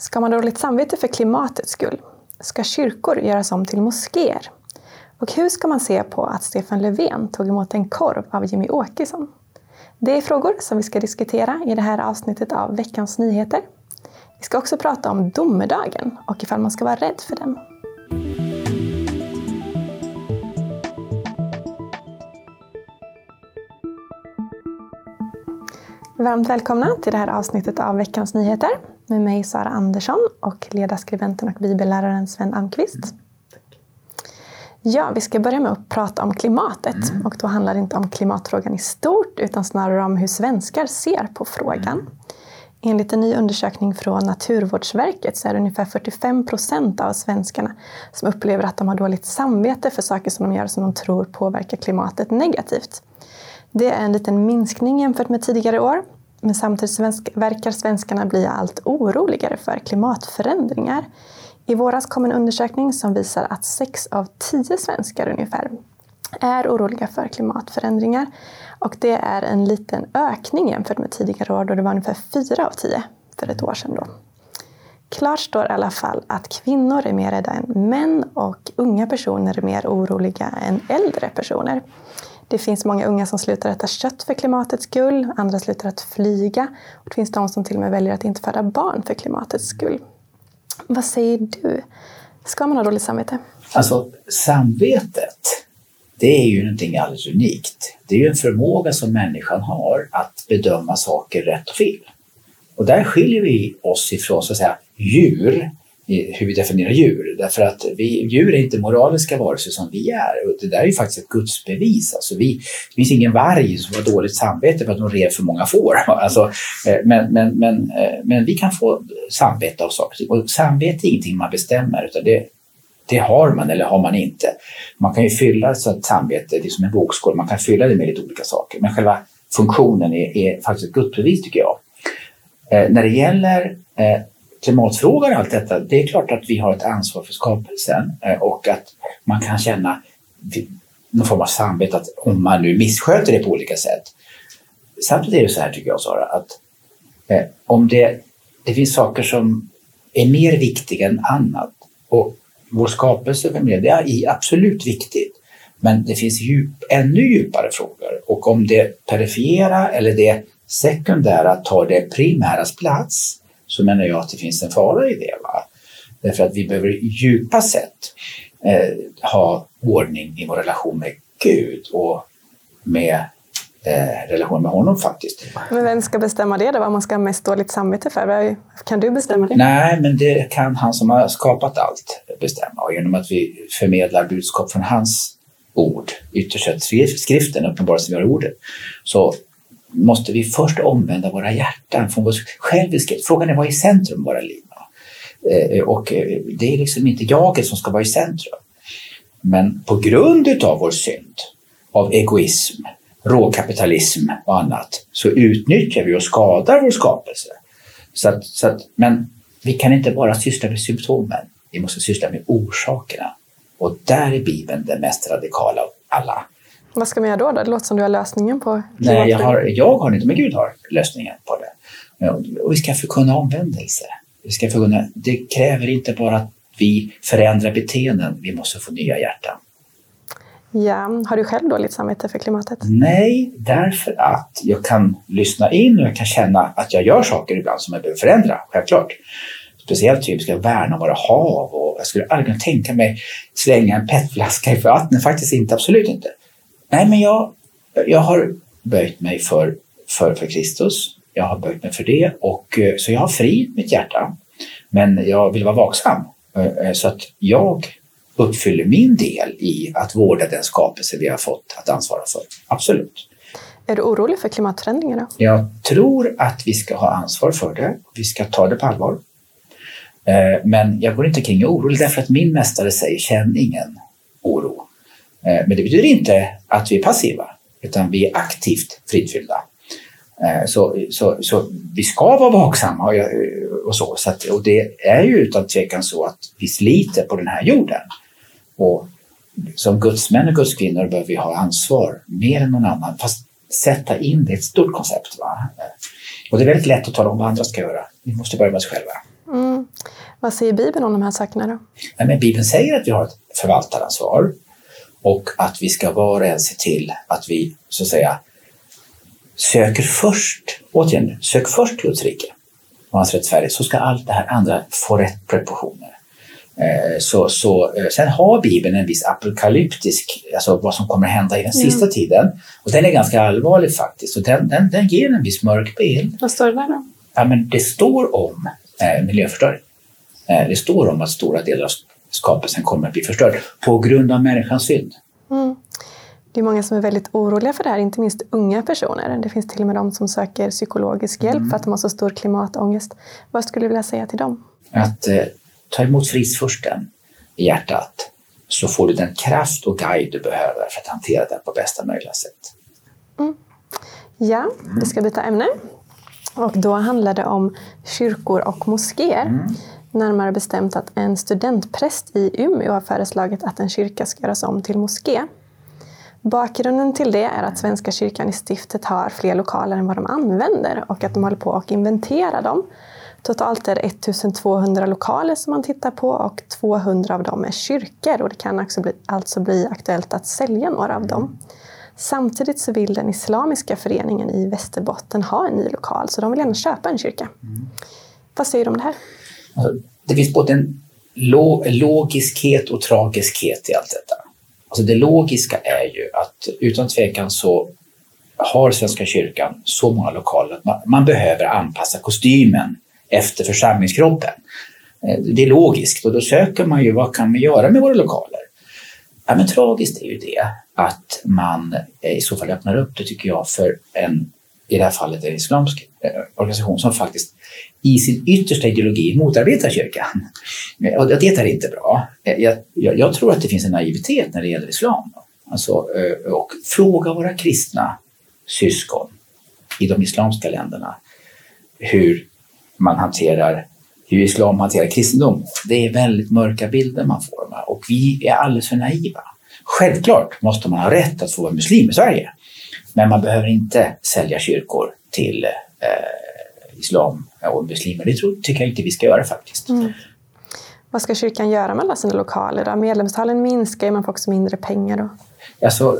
Ska man ha dåligt samvete för klimatets skull? Ska kyrkor göras om till moskéer? Och hur ska man se på att Stefan Löfven tog emot en korv av Jimmy Åkesson? Det är frågor som vi ska diskutera i det här avsnittet av Veckans nyheter. Vi ska också prata om domedagen och ifall man ska vara rädd för den. Varmt välkomna till det här avsnittet av Veckans nyheter med mig Sara Andersson och ledarskribenten och bibelläraren Sven Almqvist. Ja, vi ska börja med att prata om klimatet mm. och då handlar det inte om klimatfrågan i stort utan snarare om hur svenskar ser på frågan. Mm. Enligt en ny undersökning från Naturvårdsverket så är det ungefär 45 procent av svenskarna som upplever att de har dåligt samvete för saker som de gör som de tror påverkar klimatet negativt. Det är en liten minskning jämfört med tidigare år. Men samtidigt svensk, verkar svenskarna bli allt oroligare för klimatförändringar. I våras kom en undersökning som visar att sex av tio svenskar ungefär är oroliga för klimatförändringar. Och det är en liten ökning jämfört med tidigare år då det var ungefär fyra av tio för ett år sedan. Då. Klart står i alla fall att kvinnor är mer rädda än män och unga personer är mer oroliga än äldre personer. Det finns många unga som slutar äta kött för klimatets skull, andra slutar att flyga och det finns de som till och med väljer att inte föda barn för klimatets skull. Vad säger du? Ska man ha dåligt samvete? Alltså, samvetet, det är ju någonting alldeles unikt. Det är ju en förmåga som människan har att bedöma saker rätt och fel. Och där skiljer vi oss ifrån så att säga, djur hur vi definierar djur. Därför att vi, djur är inte moraliska varelser som vi är. Och det där är ju faktiskt ett gudsbevis. Alltså vi, det finns ingen varg som har dåligt samvete för att de rev för många får. Alltså, eh, men, men, men, eh, men vi kan få samvete av saker och samvete är ingenting man bestämmer utan det, det har man eller har man inte. Man kan ju fylla så att samvete, det är som en vågskål, man kan fylla det med lite olika saker. Men själva funktionen är, är faktiskt ett gudsbevis tycker jag. Eh, när det gäller eh, klimatfrågan och allt detta, det är klart att vi har ett ansvar för skapelsen eh, och att man kan känna någon form av samvete att om man nu missköter det på olika sätt. Samtidigt är det så här tycker jag Sara, att eh, om det, det finns saker som är mer viktiga än annat och vår skapelse för det är absolut viktigt. Men det finns djup, ännu djupare frågor och om det perifera eller det sekundära tar det primäras plats så menar jag att det finns en fara i det. Va? Därför att vi behöver djupa sett eh, ha ordning i vår relation med Gud och med eh, relation med honom faktiskt. Men vem ska bestämma det då, vad man ska ha mest dåligt samvete för? Kan du bestämma det? Nej, men det kan han som har skapat allt bestämma och genom att vi förmedlar budskap från hans ord, ytterst skriften uppenbaras vi har ordet, så måste vi först omvända våra hjärtan från vår själviskhet. Frågan är vad är i centrum i våra liv? Eh, och eh, det är liksom inte jaget som ska vara i centrum. Men på grund utav vår synd, av egoism, råkapitalism och annat, så utnyttjar vi och skadar vår skapelse. Så att, så att, men vi kan inte bara syssla med symptomen, vi måste syssla med orsakerna. Och där är Bibeln den mest radikala av alla. Vad ska man göra då? då? Det låter som du har lösningen på Nej, jag har, jag har inte, men Gud har lösningen på det. Och vi ska förkunna omvändelse. Vi ska förkunna, det kräver inte bara att vi förändrar beteenden, vi måste få nya hjärtan. Ja, har du själv dåligt samvete för klimatet? Nej, därför att jag kan lyssna in och jag kan känna att jag gör saker ibland som jag behöver förändra, självklart. Speciellt typ ska värna våra hav och jag skulle aldrig kunna tänka mig slänga en petflaska i vattnet, faktiskt inte, absolut inte. Nej, men jag, jag har böjt mig för, för, för Kristus. Jag har böjt mig för det och eh, så jag har fri mitt hjärta. Men jag vill vara vaksam eh, eh, så att jag uppfyller min del i att vårda den skapelse vi har fått att ansvara för. Absolut. Är du orolig för klimatförändringar? Då? Jag tror att vi ska ha ansvar för det. Vi ska ta det på allvar. Men jag går inte kring orolig därför att min mästare säger känn ingen men det betyder inte att vi är passiva, utan vi är aktivt fridfyllda. Eh, så, så, så vi ska vara vaksamma och, och så. så att, och det är ju utan tvekan så att vi sliter på den här jorden. Och som gudsmän och gudskvinnor behöver vi ha ansvar mer än någon annan. Fast sätta in det är ett stort koncept. Va? Och det är väldigt lätt att tala om vad andra ska göra. Vi måste börja med oss själva. Mm. Vad säger Bibeln om de här sakerna då? Ja, men Bibeln säger att vi har ett förvaltaransvar och att vi ska var och en se till att vi så att säga söker först, återigen, sök först Guds rike och hans rättfärdighet så ska allt det här andra få rätt proportioner. Eh, så, så, eh, sen har Bibeln en viss apokalyptisk, alltså vad som kommer att hända i den mm. sista tiden. Och den är ganska allvarlig faktiskt och den, den, den ger en viss mörk bild. Vad står det där då? Ja, men det står om eh, miljöförstöring. Eh, det står om att stora delar av skapelsen kommer att bli förstörd på grund av människans synd. Mm. Det är många som är väldigt oroliga för det här, inte minst unga personer. Det finns till och med de som söker psykologisk hjälp mm. för att de har så stor klimatångest. Vad skulle du vilja säga till dem? Att eh, ta emot fridsfursten i hjärtat så får du den kraft och guide du behöver för att hantera det på bästa möjliga sätt. Mm. Ja, vi ska byta ämne. Och då handlar det om kyrkor och moskéer. Mm. Närmare bestämt att en studentpräst i Umeå har föreslagit att en kyrka ska göras om till moské. Bakgrunden till det är att Svenska kyrkan i stiftet har fler lokaler än vad de använder och att de håller på att inventera dem. Totalt är det 1200 lokaler som man tittar på och 200 av dem är kyrkor och det kan också bli, alltså bli aktuellt att sälja några av dem. Samtidigt så vill den islamiska föreningen i Västerbotten ha en ny lokal så de vill gärna köpa en kyrka. Mm. Vad säger du om det här? Alltså, det finns både en logiskhet och tragiskhet i allt detta. Alltså det logiska är ju att utan tvekan så har Svenska kyrkan så många lokaler att man, man behöver anpassa kostymen efter församlingskroppen. Eh, det är logiskt och då söker man ju vad kan vi göra med våra lokaler? Ja, men tragiskt är ju det att man eh, i så fall öppnar upp det tycker jag för en, i det här fallet en islamsk eh, organisation som faktiskt i sin yttersta ideologi motarbetar kyrkan. Och det är inte bra. Eh, jag, jag, jag, tror att det finns en naivitet när det gäller islam. Alltså, eh, och fråga våra kristna syskon i de islamska länderna hur man hanterar hur islam hanterar kristendom. Det är väldigt mörka bilder man får och vi är alldeles för naiva. Självklart måste man ha rätt att få vara muslim i Sverige, men man behöver inte sälja kyrkor till eh, islam och muslimer. Det tror, tycker jag inte vi ska göra faktiskt. Mm. Vad ska kyrkan göra med alla sina lokaler? Då? Medlemstalen minskar, man får också mindre pengar. Då. Alltså,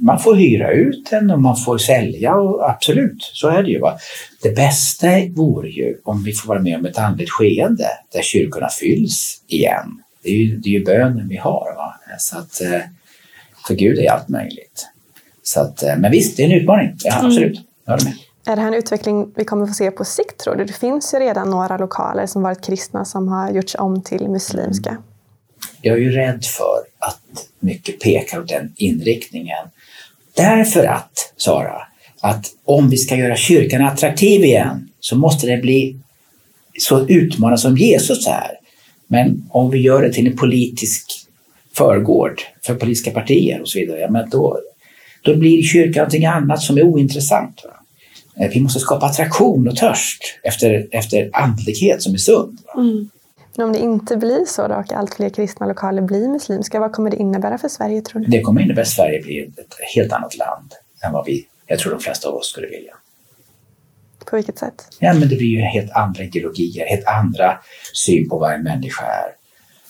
man får hyra ut den och man får sälja, och absolut, så är det ju. Va? Det bästa vore ju om vi får vara med om ett andligt skeende där kyrkorna fylls igen. Det är ju, det är ju bönen vi har. Va? Så att, eh, för Gud är allt möjligt. Så att, eh, men visst, det är en utmaning. Ja, mm. absolut. Jag håller med. Är det här en utveckling vi kommer få se på sikt tror du? Det finns ju redan några lokaler som varit kristna som har gjorts om till muslimska. Mm. Jag är ju rädd för att mycket pekar åt den inriktningen. Därför att, Sara, att om vi ska göra kyrkan attraktiv igen så måste det bli så utmanande som Jesus är. Men om vi gör det till en politisk förgård för politiska partier och så vidare, ja, men då, då blir kyrkan någonting annat som är ointressant. Va? Eh, vi måste skapa attraktion och törst efter, efter andlighet som är sund. Mm. Men om det inte blir så då, och allt fler kristna lokaler blir muslimska, vad kommer det innebära för Sverige tror du? Det kommer innebära att Sverige blir ett helt annat land än vad vi, jag tror de flesta av oss skulle vilja. På vilket sätt? Ja, men det blir ju helt andra ideologier, helt andra syn på vad en människa är.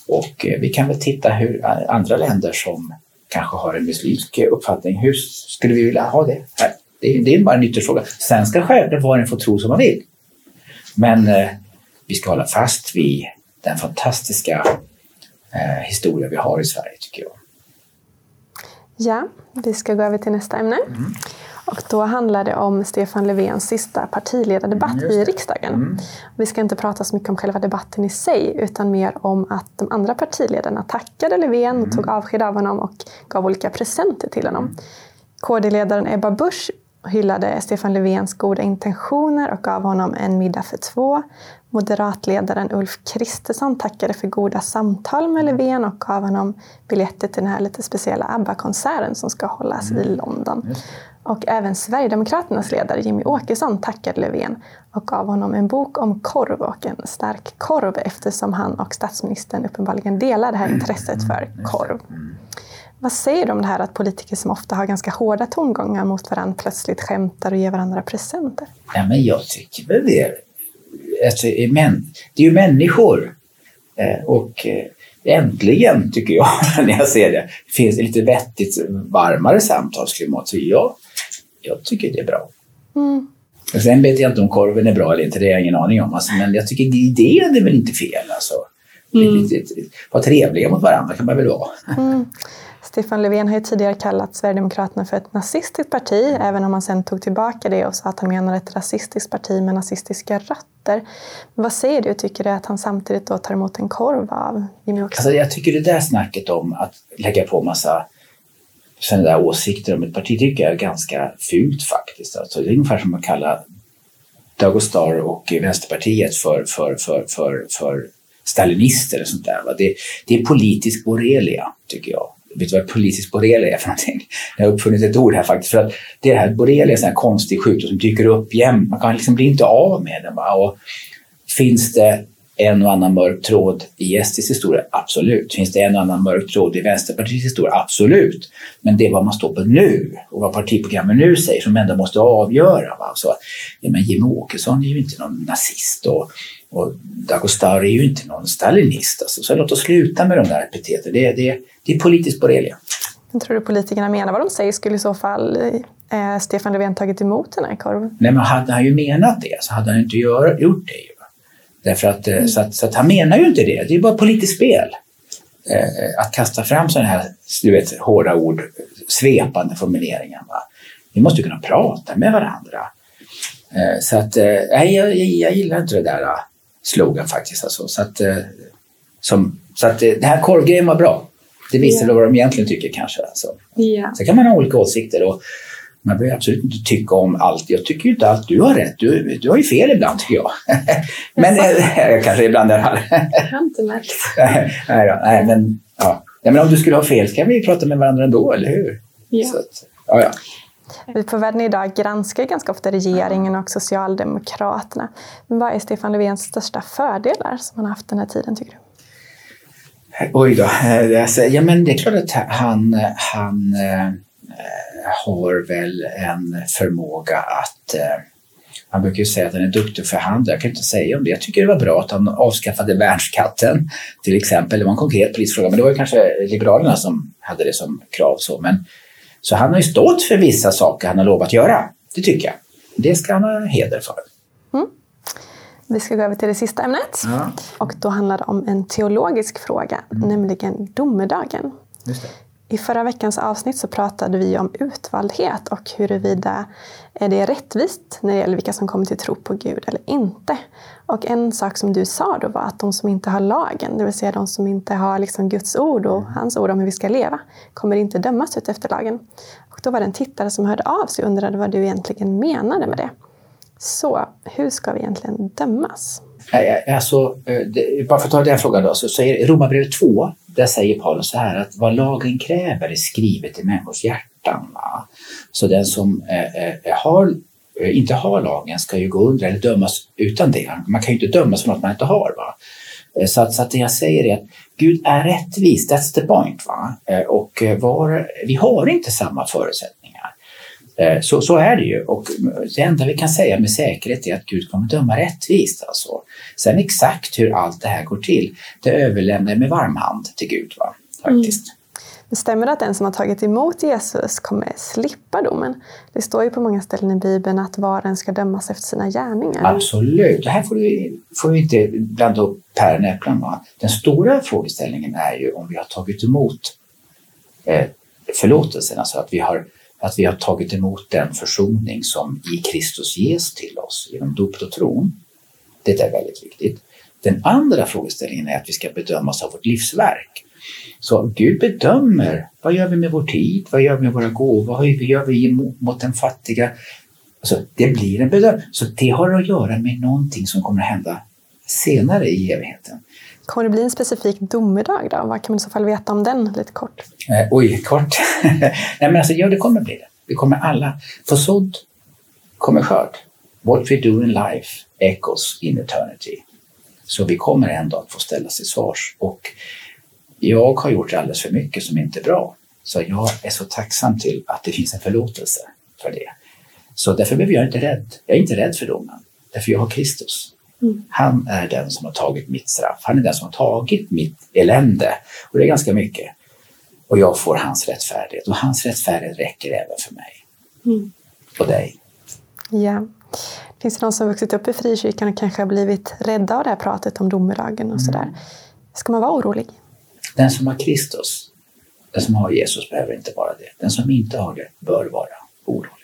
Och eh, vi kan väl titta hur andra länder som kanske har en muslimsk uppfattning, hur skulle vi vilja ha det här? Det är, det är bara en ytterfråga. Sen ska självklart var och en få tro som man vill. Men eh, vi ska hålla fast vid den fantastiska eh, historia vi har i Sverige, tycker jag. Ja, vi ska gå över till nästa ämne. Mm. Och då handlar det om Stefan Löfvens sista partiledardebatt mm, i riksdagen. Mm. Vi ska inte prata så mycket om själva debatten i sig utan mer om att de andra partiledarna tackade Löfven, mm. tog avsked av honom och gav olika presenter till honom. Mm. KD-ledaren Ebba Busch hyllade Stefan Löfvens goda intentioner och gav honom en middag för två. Moderatledaren Ulf Kristersson tackade för goda samtal med Löfven och gav honom biljetter till den här lite speciella ABBA-konserten som ska hållas mm. i London. Och även Sverigedemokraternas ledare Jimmy Åkesson tackade Löfven och gav honom en bok om korv och en stark korv eftersom han och statsministern uppenbarligen delar det här intresset för mm. korv. Mm. Vad säger du om det här att politiker som ofta har ganska hårda tongångar mot varandra plötsligt skämtar och ger varandra presenter? Ja, men jag tycker väl det. Alltså, men, det är ju människor. Eh, och eh, äntligen, tycker jag, när jag ser det, finns det lite vettigt varmare samtalsklimat. Så ja, jag tycker det är bra. Mm. Sen vet jag inte om korven är bra eller inte, det har jag ingen aning om. Alltså, men jag tycker idén är väl inte fel. Alltså. Mm. Vara trevliga mot varandra kan man väl vara. Mm. Stefan Löfven har ju tidigare kallat Sverigedemokraterna för ett nazistiskt parti, även om han sen tog tillbaka det och sa att han menar ett rasistiskt parti med nazistiska rötter. Men vad säger du? Tycker du att han samtidigt då tar emot en korv av Jimmie Åkesson? Alltså jag tycker det där snacket om att lägga på massa sådana där åsikter om ett parti tycker jag är ganska fult faktiskt. Alltså, det är ungefär som att kalla Dagostar och Vänsterpartiet för, för, för, för, för stalinister och sånt där. Det, det är politisk borrelia, tycker jag. Vet du vad politisk borrelia är för någonting? Jag har uppfunnit ett ord här faktiskt. För att det här borrelia är en konstig sjukdom som dyker upp jämt. Man kan liksom bli inte av med den. Och finns det en och annan mörk tråd i SDs historia? Absolut. Finns det en och annan mörk tråd i Vänsterpartiets historia? Absolut. Men det är vad man står på nu och vad partiprogrammet nu säger som ändå måste avgöra. Va? Så, ja, men Jimmie Åkesson är ju inte någon nazist och, och Dagostar är ju inte någon stalinist. Alltså. Så låt oss sluta med de där epiteten. Det, det, det är politisk borrelia. Men tror du politikerna menar vad de säger? Skulle i så fall eh, Stefan Löfven tagit emot den här korven? Nej, men hade han ju menat det så hade han inte gör, gjort det. Ju. Därför att, eh, mm. så, att, så att han menar ju inte det. Det är bara politiskt spel. Eh, att kasta fram sådana här du vet, hårda ord, svepande formuleringar. Va? Vi måste kunna prata med varandra. Eh, så att, eh, nej, jag, jag, jag, gillar inte det där uh, slogan faktiskt. Alltså. Så att, eh, som, så att det här korvgrejen var bra. Det visar yeah. vad de egentligen tycker kanske. Alltså. Yeah. Sen kan man ha olika åsikter. Och, man behöver absolut inte tycka om allt. Jag tycker ju inte att du har rätt. Du, du har ju fel ibland tycker jag. men äh, kanske ibland alla fall. jag har inte märkt. nej, då, nej, men, ja. nej, men om du skulle ha fel så kan vi prata med varandra ändå, eller hur? Ja. Så att, ja, ja. Vi på Världen idag granskar ganska ofta regeringen och Socialdemokraterna. Men vad är Stefan Löfvens största fördelar som han har haft den här tiden, tycker du? Oj då. Eh, alltså, ja, men det är klart att han, han eh, har väl en förmåga att eh, han brukar ju säga att han är duktig förhandlare. Jag kan inte säga om det. Jag tycker det var bra att han avskaffade värnskatten till exempel. Det var en konkret politisk fråga, men det var ju kanske Liberalerna som hade det som krav. Så, men, så han har ju stått för vissa saker han har lovat göra. Det tycker jag. Det ska han ha heder för. Mm. Vi ska gå över till det sista ämnet. Ja. Och då handlar det om en teologisk fråga, mm. nämligen domedagen. I förra veckans avsnitt så pratade vi om utvaldhet och huruvida det är rättvist när det gäller vilka som kommer till tro på Gud eller inte. Och en sak som du sa då var att de som inte har lagen, det vill säga de som inte har liksom Guds ord och hans ord om hur vi ska leva, kommer inte dömas ut efter lagen. Och då var det en tittare som hörde av sig och undrade vad du egentligen menade med det. Så hur ska vi egentligen dömas? Alltså, eh, bara för att ta den frågan då, så, är Romarbrevet 2, där säger Paulus så här att vad lagen kräver är skrivet i människors hjärtan. Va? Så den som eh, eh, eh har, eh, inte har lagen ska ju gå under eller dömas utan det. Man kan ju inte dömas för något man inte har. Va? Eh, så att, så att det jag säger är att Gud är rättvis, that's the point. Va? Eh, och var, vi har inte samma förutsättningar så, så är det ju och det enda vi kan säga med säkerhet är att Gud kommer döma rättvist. Alltså. Sen exakt hur allt det här går till, det överlämnar med varm hand till Gud. Va? Faktiskt. Mm. Det stämmer att den som har tagit emot Jesus kommer slippa domen? Det står ju på många ställen i Bibeln att var en ska dömas efter sina gärningar. Absolut. Det här får vi, får vi inte blanda upp päron och äpplen. Den stora frågeställningen är ju om vi har tagit emot eh, förlåtelsen, alltså att vi har att vi har tagit emot den försoning som i Kristus ges till oss genom dopet och tron. Det är väldigt viktigt. Den andra frågeställningen är att vi ska bedömas av vårt livsverk. Så Gud bedömer, vad gör vi med vår tid, vad gör vi med våra gåvor, vad gör vi mot den fattiga? Alltså, det blir en bedömning. Så det har att göra med någonting som kommer att hända senare i evigheten. Kommer det bli en specifik domedag då? Vad kan man i så fall veta om den lite kort? Eh, oj, kort? Nej men alltså, ja det kommer bli det. Det kommer alla. För sådd kommer skörd. What we do in life echoes in eternity. Så vi kommer ändå att få ställas till svars. Och jag har gjort alldeles för mycket som inte är bra. Så jag är så tacksam till att det finns en förlåtelse för det. Så därför behöver jag inte rädd. Jag är inte rädd för domen. Därför jag har Kristus. Mm. Han är den som har tagit mitt straff. Han är den som har tagit mitt elände. Och det är ganska mycket. Och jag får hans rättfärdighet. Och hans rättfärdighet räcker även för mig. Mm. Och dig. Ja. Finns det någon som vuxit upp i frikyrkan och kanske har blivit rädda av det här pratet om domedagen och mm. sådär? Ska man vara orolig? Den som har Kristus, den som har Jesus behöver inte vara det. Den som inte har det bör vara orolig.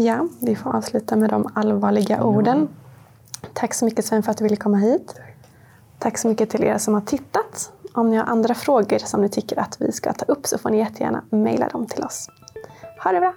Ja, vi får avsluta med de allvarliga orden. Tack så mycket Sven för att du ville komma hit. Tack så mycket till er som har tittat. Om ni har andra frågor som ni tycker att vi ska ta upp så får ni jättegärna mejla dem till oss. Ha det bra!